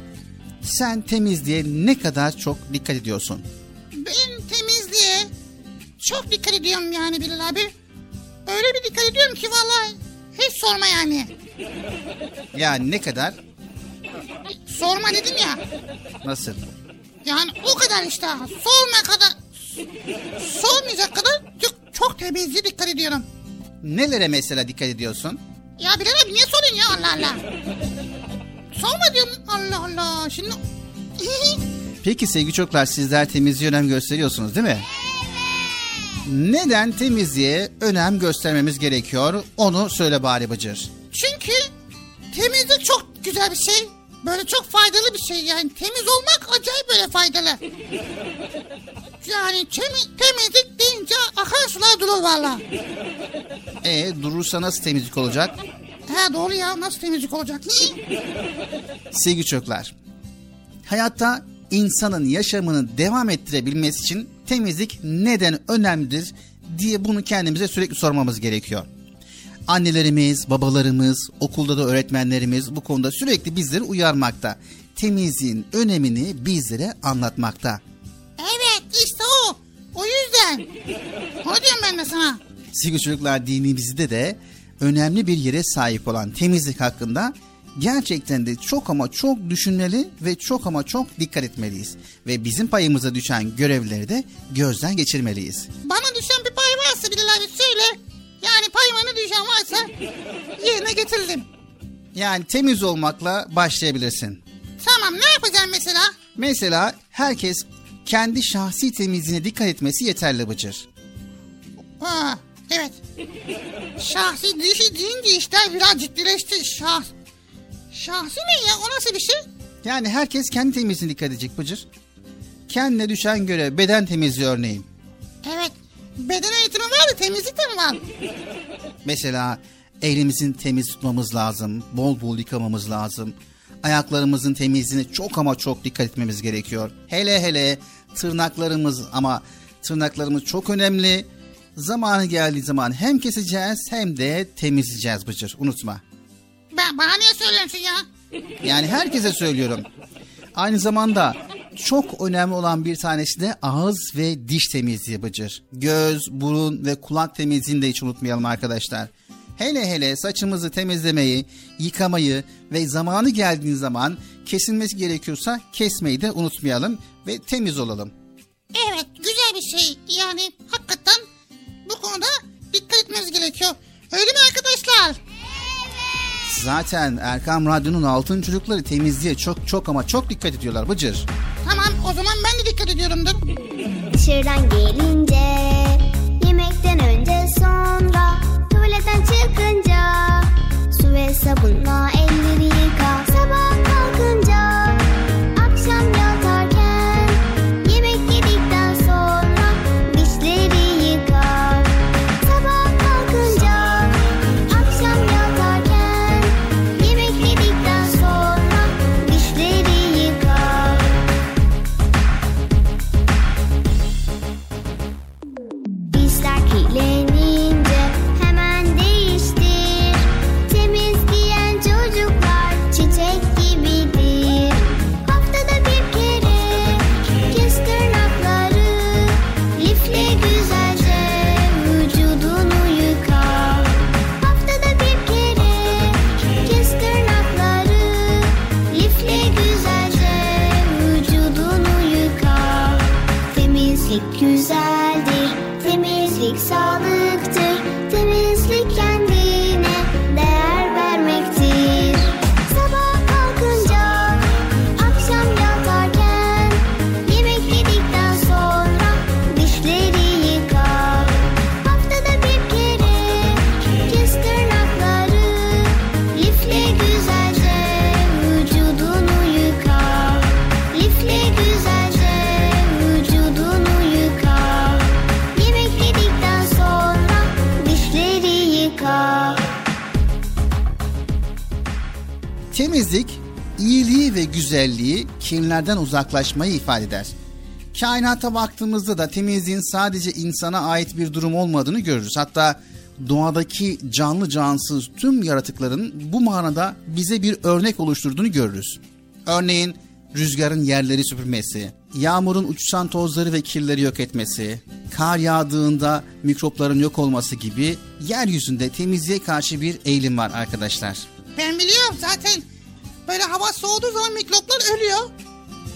sen temizliğe ne kadar çok dikkat ediyorsun? Ben temizliğe çok dikkat ediyorum yani Bilal abi. Öyle bir dikkat ediyorum ki vallahi hiç sorma yani. Yani ne kadar? Sorma dedim ya. Nasıl? Yani o kadar işte. Sorma kadar. Sormayacak kadar çok, çok temizliğe dikkat ediyorum. Nelere mesela dikkat ediyorsun? Ya Bilal abi niye soruyorsun ya Allah Allah. Sorma diyorum Allah Allah. Şimdi Peki sevgili çocuklar sizler temizliğe önem gösteriyorsunuz değil mi? Neden temizliğe önem göstermemiz gerekiyor? Onu söyle bari Bıcır. Çünkü temizlik çok güzel bir şey. Böyle çok faydalı bir şey yani. Temiz olmak acayip böyle faydalı. Yani temi- temizlik deyince akan sular durur valla. E durursa nasıl temizlik olacak? He doğru ya nasıl temizlik olacak? Sevgili çocuklar. Hayatta insanın yaşamını devam ettirebilmesi için temizlik neden önemlidir diye bunu kendimize sürekli sormamız gerekiyor. Annelerimiz, babalarımız, okulda da öğretmenlerimiz bu konuda sürekli bizleri uyarmakta. Temizliğin önemini bizlere anlatmakta. evet işte o. O yüzden. Onu diyorum ben de sana. Sevgili çocuklar dinimizde de önemli bir yere sahip olan temizlik hakkında gerçekten de çok ama çok düşünmeli ve çok ama çok dikkat etmeliyiz. Ve bizim payımıza düşen görevleri de gözden geçirmeliyiz. Bana düşen bir pay varsa Bilal abi söyle. Yani payıma ne düşen varsa yerine getiririm. Yani temiz olmakla başlayabilirsin. Tamam ne yapacağım mesela? Mesela herkes kendi şahsi temizliğine dikkat etmesi yeterli Bıcır. Ha, evet. Şahsi dişi deyince işler biraz ciddileşti. Şah, şahsi ne ya? O nasıl bir şey? Yani herkes kendi temizliğine dikkat edecek Bıcır. Kendine düşen görev beden temizliği örneğin. Evet. Beden eğitimi var da temizlik de mi var? Mesela elimizin temiz tutmamız lazım. Bol bol yıkamamız lazım. Ayaklarımızın temizliğine çok ama çok dikkat etmemiz gerekiyor. Hele hele tırnaklarımız ama tırnaklarımız çok önemli. Zamanı geldiği zaman hem keseceğiz hem de temizleyeceğiz Bıcır. Unutma. Ben, bana niye söylüyorsun ya? Yani herkese söylüyorum. Aynı zamanda çok önemli olan bir tanesi de ağız ve diş temizliği Bıcır. Göz, burun ve kulak temizliğini de hiç unutmayalım arkadaşlar. Hele hele saçımızı temizlemeyi, yıkamayı ve zamanı geldiği zaman kesilmesi gerekiyorsa kesmeyi de unutmayalım ve temiz olalım. Evet güzel bir şey. Yani hakikaten bu konuda dikkat etmemiz gerekiyor. Öyle mi arkadaşlar? Zaten Erkam Radyo'nun altın çocukları temizliğe çok çok ama çok dikkat ediyorlar Bıcır. Tamam o zaman ben de dikkat ediyorumdur. Dışarıdan gelince Yemekten önce sonra Tuvaletten çıkınca Su ve sabunla elleri yıka Sabah kalkınca güzelliği, kirlerden uzaklaşmayı ifade eder. Kainata baktığımızda da temizliğin sadece insana ait bir durum olmadığını görürüz. Hatta doğadaki canlı cansız tüm yaratıkların bu manada bize bir örnek oluşturduğunu görürüz. Örneğin rüzgarın yerleri süpürmesi, yağmurun uçuşan tozları ve kirleri yok etmesi, kar yağdığında mikropların yok olması gibi yeryüzünde temizliğe karşı bir eğilim var arkadaşlar. Ben biliyorum zaten. Böyle hava soğuduğu zaman mikroplar ölüyor.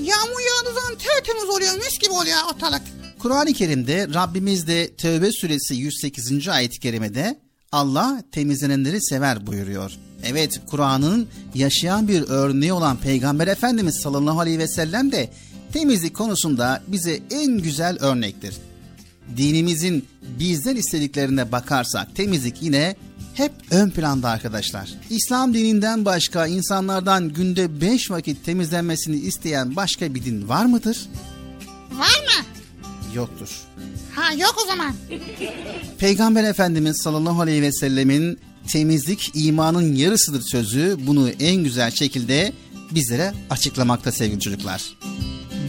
Yağmur yağdığı zaman tertemiz oluyor. Mis gibi oluyor ortalık. Kur'an-ı Kerim'de Rabbimiz de Tevbe suresi 108. ayet-i kerimede Allah temizlenenleri sever buyuruyor. Evet Kur'an'ın yaşayan bir örneği olan Peygamber Efendimiz sallallahu aleyhi ve sellem de temizlik konusunda bize en güzel örnektir. Dinimizin bizden istediklerine bakarsak temizlik yine hep ön planda arkadaşlar. İslam dininden başka insanlardan günde beş vakit temizlenmesini isteyen başka bir din var mıdır? Var mı? Yoktur. Ha yok o zaman. Peygamber Efendimiz sallallahu aleyhi ve sellemin temizlik imanın yarısıdır sözü bunu en güzel şekilde bizlere açıklamakta sevgili çocuklar.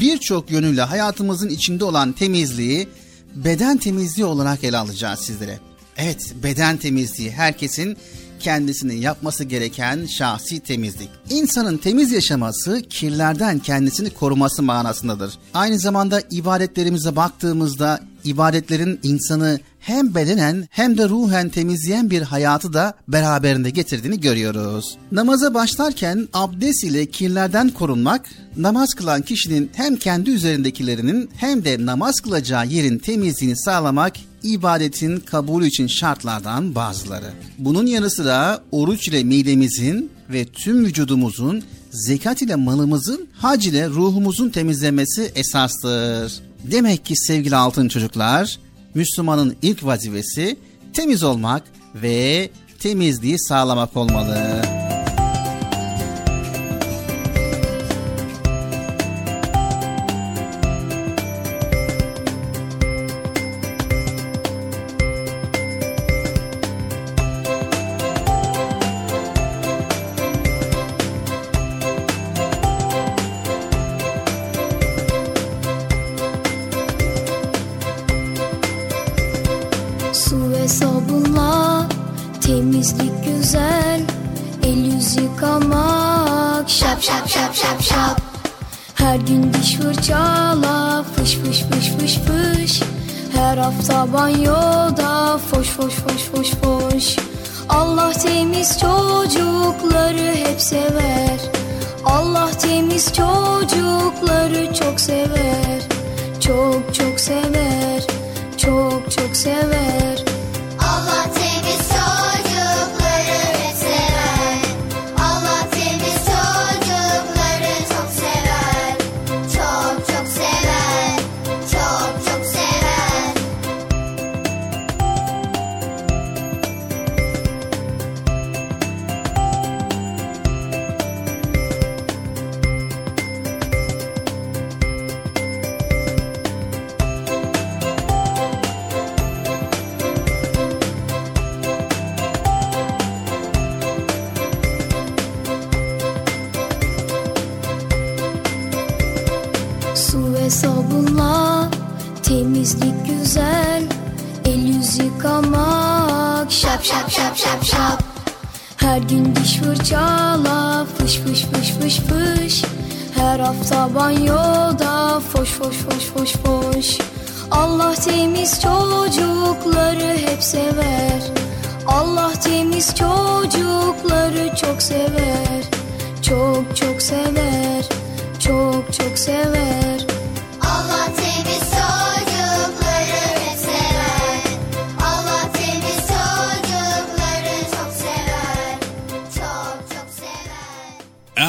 Birçok yönüyle hayatımızın içinde olan temizliği beden temizliği olarak ele alacağız sizlere. Evet beden temizliği herkesin kendisini yapması gereken şahsi temizlik. İnsanın temiz yaşaması kirlerden kendisini koruması manasındadır. Aynı zamanda ibadetlerimize baktığımızda ibadetlerin insanı hem bedenen hem de ruhen temizleyen bir hayatı da beraberinde getirdiğini görüyoruz. Namaza başlarken abdest ile kirlerden korunmak, namaz kılan kişinin hem kendi üzerindekilerinin hem de namaz kılacağı yerin temizliğini sağlamak ibadetin kabulü için şartlardan bazıları. Bunun yanı sıra oruç ile midemizin ve tüm vücudumuzun, zekat ile malımızın, hac ile ruhumuzun temizlenmesi esastır. Demek ki sevgili altın çocuklar, Müslümanın ilk vazifesi temiz olmak ve temizliği sağlamak olmalı. Yıkamak şap şap şap şap şap. Her gün diş fırçala fış fış fış fış fış. Her hafta banyoda foş foş foş foş foş. Allah temiz çocukları hep sever. Allah temiz çocukları çok sever. Çok çok sever. Çok çok sever. Allah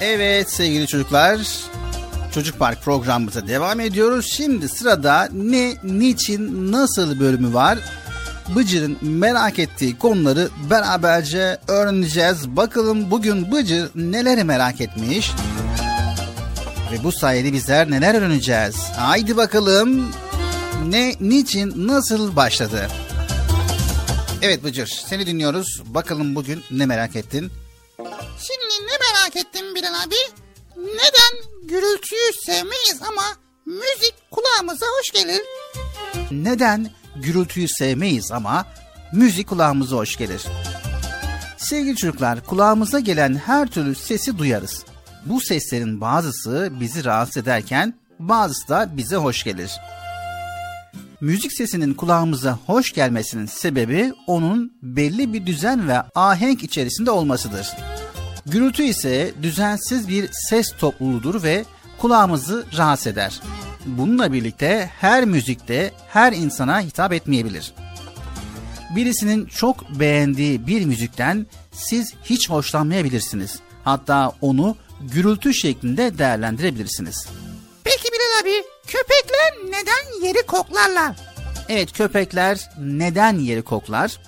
Evet sevgili çocuklar. Çocuk Park programımıza devam ediyoruz. Şimdi sırada ne, niçin, nasıl bölümü var. Bıcır'ın merak ettiği konuları beraberce öğreneceğiz. Bakalım bugün Bıcır neleri merak etmiş. Ve bu sayede bizler neler öğreneceğiz. Haydi bakalım. Ne, niçin, nasıl başladı? Evet Bıcır seni dinliyoruz. Bakalım bugün ne merak ettin? Merak ettim Bilal abi? Neden gürültüyü sevmeyiz ama müzik kulağımıza hoş gelir? Neden gürültüyü sevmeyiz ama müzik kulağımıza hoş gelir? Sevgili çocuklar, kulağımıza gelen her türlü sesi duyarız. Bu seslerin bazısı bizi rahatsız ederken bazısı da bize hoş gelir. Müzik sesinin kulağımıza hoş gelmesinin sebebi onun belli bir düzen ve ahenk içerisinde olmasıdır. Gürültü ise düzensiz bir ses topluluğudur ve kulağımızı rahatsız eder. Bununla birlikte her müzikte her insana hitap etmeyebilir. Birisinin çok beğendiği bir müzikten siz hiç hoşlanmayabilirsiniz. Hatta onu gürültü şeklinde değerlendirebilirsiniz. Peki Bilal abi köpekler neden yeri koklarlar? Evet köpekler neden yeri koklar?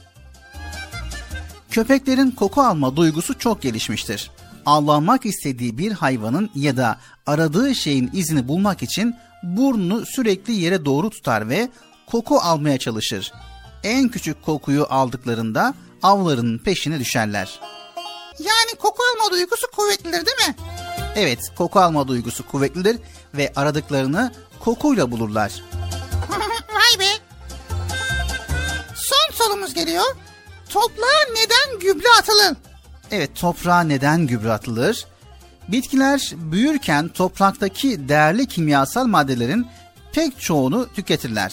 Köpeklerin koku alma duygusu çok gelişmiştir. Avlanmak istediği bir hayvanın ya da aradığı şeyin izini bulmak için burnunu sürekli yere doğru tutar ve koku almaya çalışır. En küçük kokuyu aldıklarında avlarının peşine düşerler. Yani koku alma duygusu kuvvetlidir değil mi? Evet, koku alma duygusu kuvvetlidir ve aradıklarını kokuyla bulurlar. Vay be. Son sorumuz geliyor. Toprağa neden gübre atılır? Evet, toprağa neden gübre atılır? Bitkiler büyürken topraktaki değerli kimyasal maddelerin pek çoğunu tüketirler.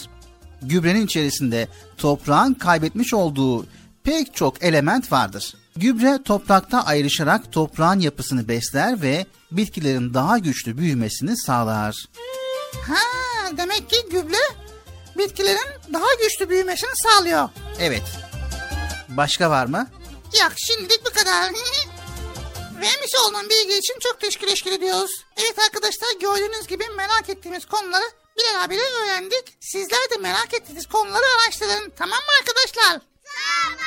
Gübrenin içerisinde toprağın kaybetmiş olduğu pek çok element vardır. Gübre toprakta ayrışarak toprağın yapısını besler ve bitkilerin daha güçlü büyümesini sağlar. Ha, demek ki gübre bitkilerin daha güçlü büyümesini sağlıyor. Evet. Başka var mı? Yok şimdilik bu kadar. Vermiş olduğun bilgi için çok teşekkür ediyoruz. Evet arkadaşlar gördüğünüz gibi merak ettiğimiz konuları Bilal abiyle öğrendik. Sizler de merak ettiğiniz konuları araştırın. Tamam mı arkadaşlar? Tamam.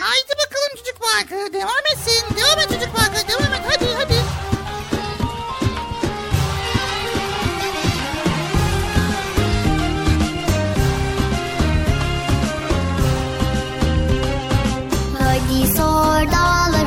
Haydi bakalım çocuk parkı. Devam etsin. Devam et çocuk parkı. Devam et. Hadi hadi. Hadi sor dağlara,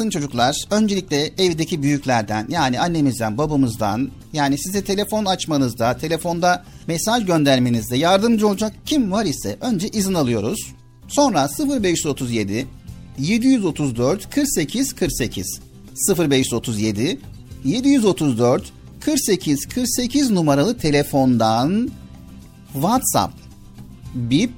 altın çocuklar, öncelikle evdeki büyüklerden yani annemizden, babamızdan yani size telefon açmanızda, telefonda mesaj göndermenizde yardımcı olacak kim var ise önce izin alıyoruz. Sonra 0537 734 48 48 0537 734 48 48 numaralı telefondan WhatsApp, Bip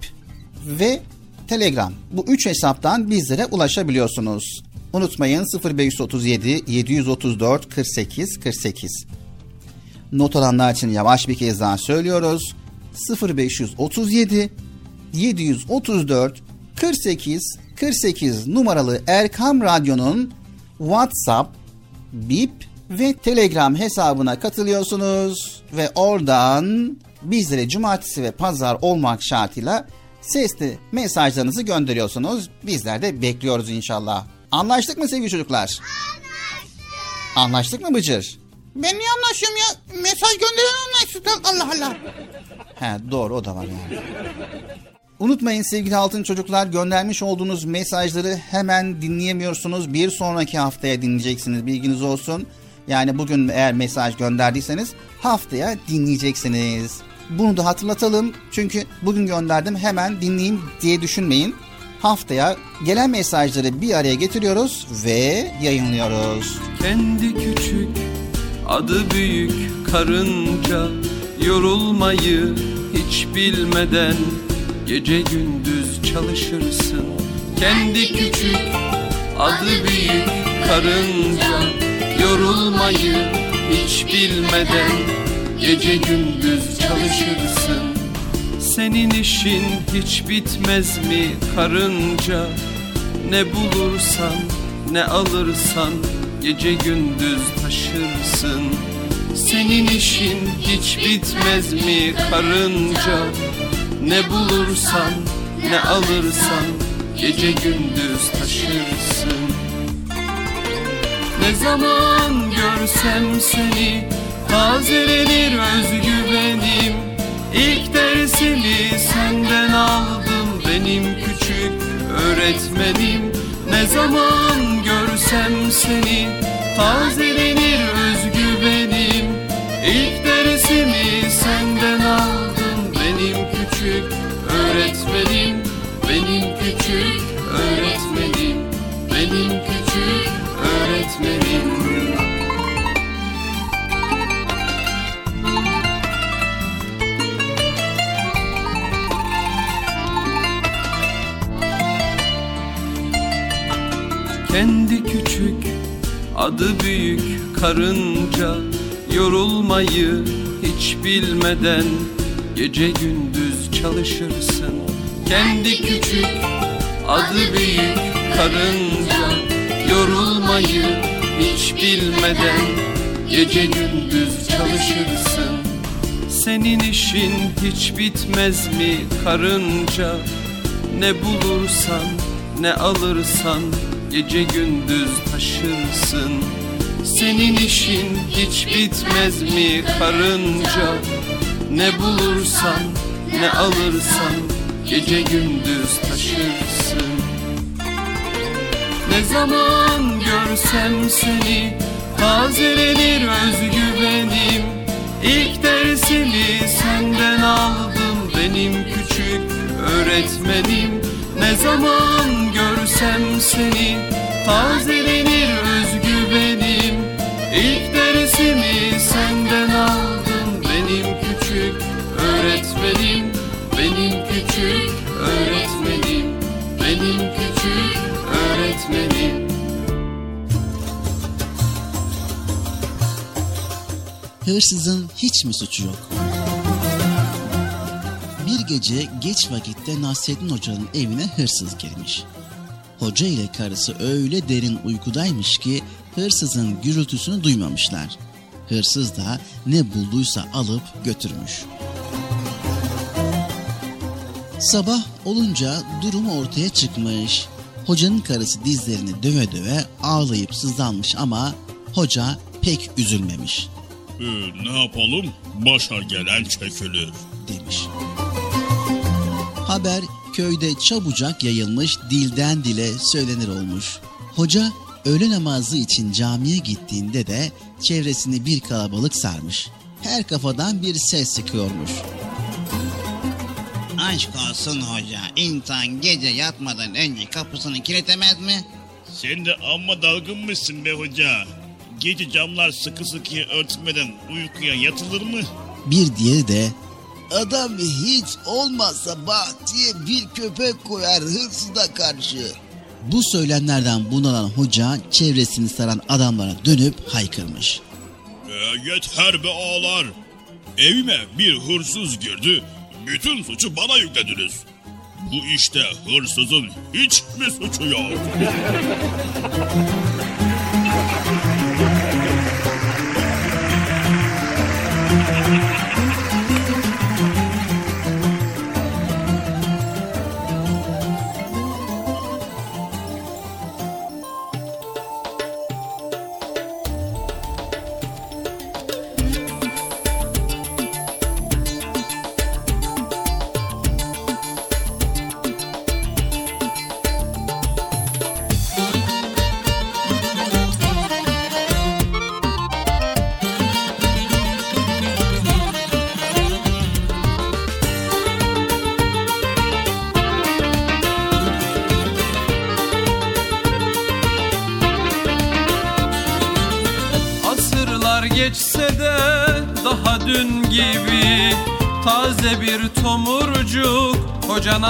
ve Telegram. Bu üç hesaptan bizlere ulaşabiliyorsunuz. Unutmayın 0537 734 48 48. Not alanlar için yavaş bir kez daha söylüyoruz. 0537 734 48 48 numaralı Erkam Radyo'nun WhatsApp, Bip ve Telegram hesabına katılıyorsunuz ve oradan bizlere cumartesi ve pazar olmak şartıyla sesli mesajlarınızı gönderiyorsunuz. Bizler de bekliyoruz inşallah. Anlaştık mı sevgili çocuklar? Anlaştık. Anlaştık mı Bıcır? Ben niye anlaşıyorum ya? Mesaj gönderen anlaştık. Allah Allah. He doğru o da var yani. Unutmayın sevgili altın çocuklar göndermiş olduğunuz mesajları hemen dinleyemiyorsunuz. Bir sonraki haftaya dinleyeceksiniz bilginiz olsun. Yani bugün eğer mesaj gönderdiyseniz haftaya dinleyeceksiniz. Bunu da hatırlatalım. Çünkü bugün gönderdim hemen dinleyeyim diye düşünmeyin. Haftaya gelen mesajları bir araya getiriyoruz ve yayınlıyoruz. Kendi küçük adı büyük karınca Yorulmayı hiç bilmeden Gece gündüz çalışırsın Kendi küçük adı büyük karınca Yorulmayı hiç bilmeden Gece gündüz çalışırsın Senin işin hiç bitmez mi karınca? Ne bulursan ne alırsan Gece gündüz taşırsın. Senin işin hiç bitmez mi karınca? Ne bulursan ne alırsan Gece gündüz taşırsın. Ne zaman görsem seni Tazelenir özgüvenim İlk dersimi senden aldım Benim küçük öğretmenim. Ne zaman görsem seni Tazelenir özgüvenim. İlk dersimi senden aldım Benim küçük öğretmenim. Benim küçük öğretmenim Benim küçük öğretmenim Kendi küçük, adı büyük karınca. Yorulmayı hiç bilmeden Gece gündüz çalışırsın. Kendi küçük, adı büyük karınca. Yorulmayı hiç bilmeden Gece gündüz çalışırsın. Senin işin hiç bitmez mi karınca? Ne bulursan ne alırsan Gece gündüz taşırsın. Senin işin hiç bitmez mi karınca? Ne bulursan ne alırsan Gece gündüz taşırsın. Ne zaman görsem seni Tazelenir özgüvenim. İlk dersimi senden aldım Benim küçük öğretmenim. Ne zaman görsem seni Tazelenir özgüvenim İlk dersimi senden aldım Benim küçük öğretmenim Benim küçük öğretmenim Benim küçük öğretmenim Hırsızın hiç mi suçu yok? Bir gece geç vakitte Nasrettin Hoca'nın evine hırsız girmiş. Hoca ile karısı öyle derin uykudaymış ki hırsızın gürültüsünü duymamışlar. Hırsız da ne bulduysa alıp götürmüş. Sabah olunca durum ortaya çıkmış. Hocanın karısı dizlerini döve döve ağlayıp sızlanmış ama hoca pek üzülmemiş. Ee, ne yapalım? Başa gelen çekilir. Demiş. Haber köyde çabucak yayılmış dilden dile söylenir olmuş. Hoca öğle namazı için camiye gittiğinde de çevresini bir kalabalık sarmış. Her kafadan bir ses çıkıyormuş. Aşk olsun hoca. İnsan gece yatmadan önce kapısını kilitlemez mi? Sen de amma dalgınmışsın be hoca. Gece camlar sıkı sıkıya örtmeden uykuya yatılır mı? Bir diğeri de Adam hiç olmazsa bahçeye bir köpek koyar hırsıza karşı. bu söylemlerden bunalan hoca çevresini saran adamlara dönüp haykırmış. Ee, yeter be ağalar. Evime bir hırsız girdi. Bütün suçu bana yüklediniz. Bu işte hırsızın hiç mi suçu yok?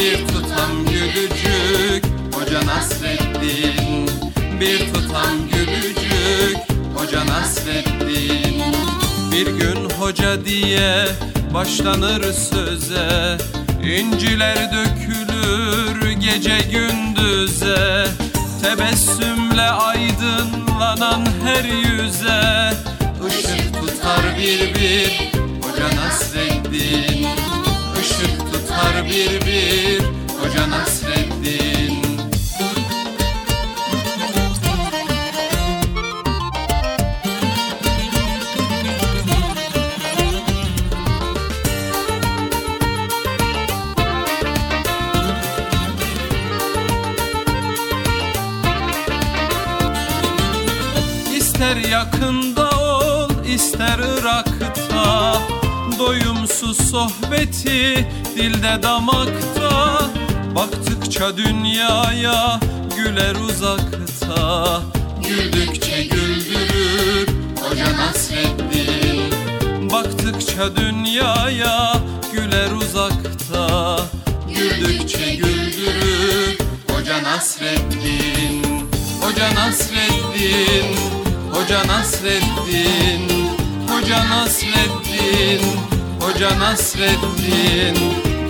Bir tutam gülücük Hoca Nasreddin. Bir tutam gülücük Hoca Nasreddin. Bir gün hoca diye başlanır söze İnciler dökülür gece gündüze. Tebessümle aydınlanan her yüze Işık tutar bir bir Hoca Nasreddin. Işık tutar bir bir Hoca Nasreddin İster yakında ol ister Irak'ta. Doyumsuz sohbeti dilde damakta Baktıkça dünyaya güler uzakta. Güldükçe güldürür Hoca Nasreddin. Baktıkça dünyaya güler uzakta. Güldükçe güldürür Hoca Nasreddin. Hoca Nasreddin Hoca Nasreddin. Hoca Nasreddin Hoca Nasreddin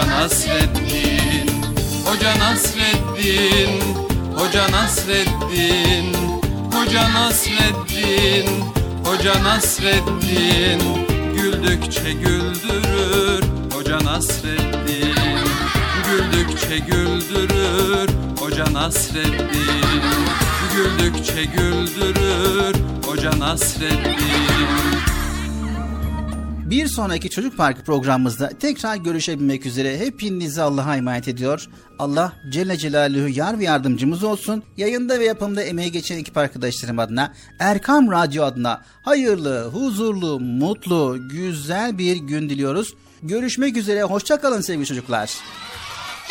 Hoca Nasreddin Hoca Nasreddin Hoca Nasreddin Hoca Nasreddin Hoca Nasreddin. Güldükçe güldürür Hoca Nasreddin. Güldükçe güldürür Hoca Nasreddin. Güldükçe güldürür Hoca Nasreddin Bir sonraki Çocuk Parkı programımızda tekrar görüşebilmek üzere hepinizi Allah'a emanet ediyor. Allah Celle Celaluhu yar ve yardımcımız olsun. Yayında ve yapımda emeği geçen ekip arkadaşlarım adına, Erkam Radyo adına hayırlı, huzurlu, mutlu, güzel bir gün diliyoruz. Görüşmek üzere, hoşçakalın sevgili çocuklar.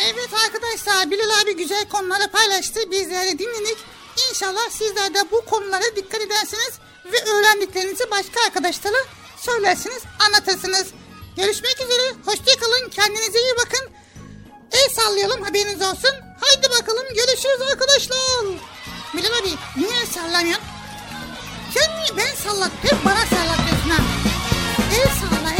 Evet arkadaşlar Bilal abi güzel konuları paylaştı. Bizler de dinledik. İnşallah sizler de bu konulara dikkat edersiniz ve öğrendiklerinizi başka arkadaşlara söylersiniz, anlatırsınız. Görüşmek üzere. Hoşçakalın. Kendinize iyi bakın. El sallayalım haberiniz olsun. Haydi bakalım görüşürüz arkadaşlar. Bilal abi niye el sallamıyorsun? Sen niye ben sallat? Hep bana sallatıyorsun ha. El salla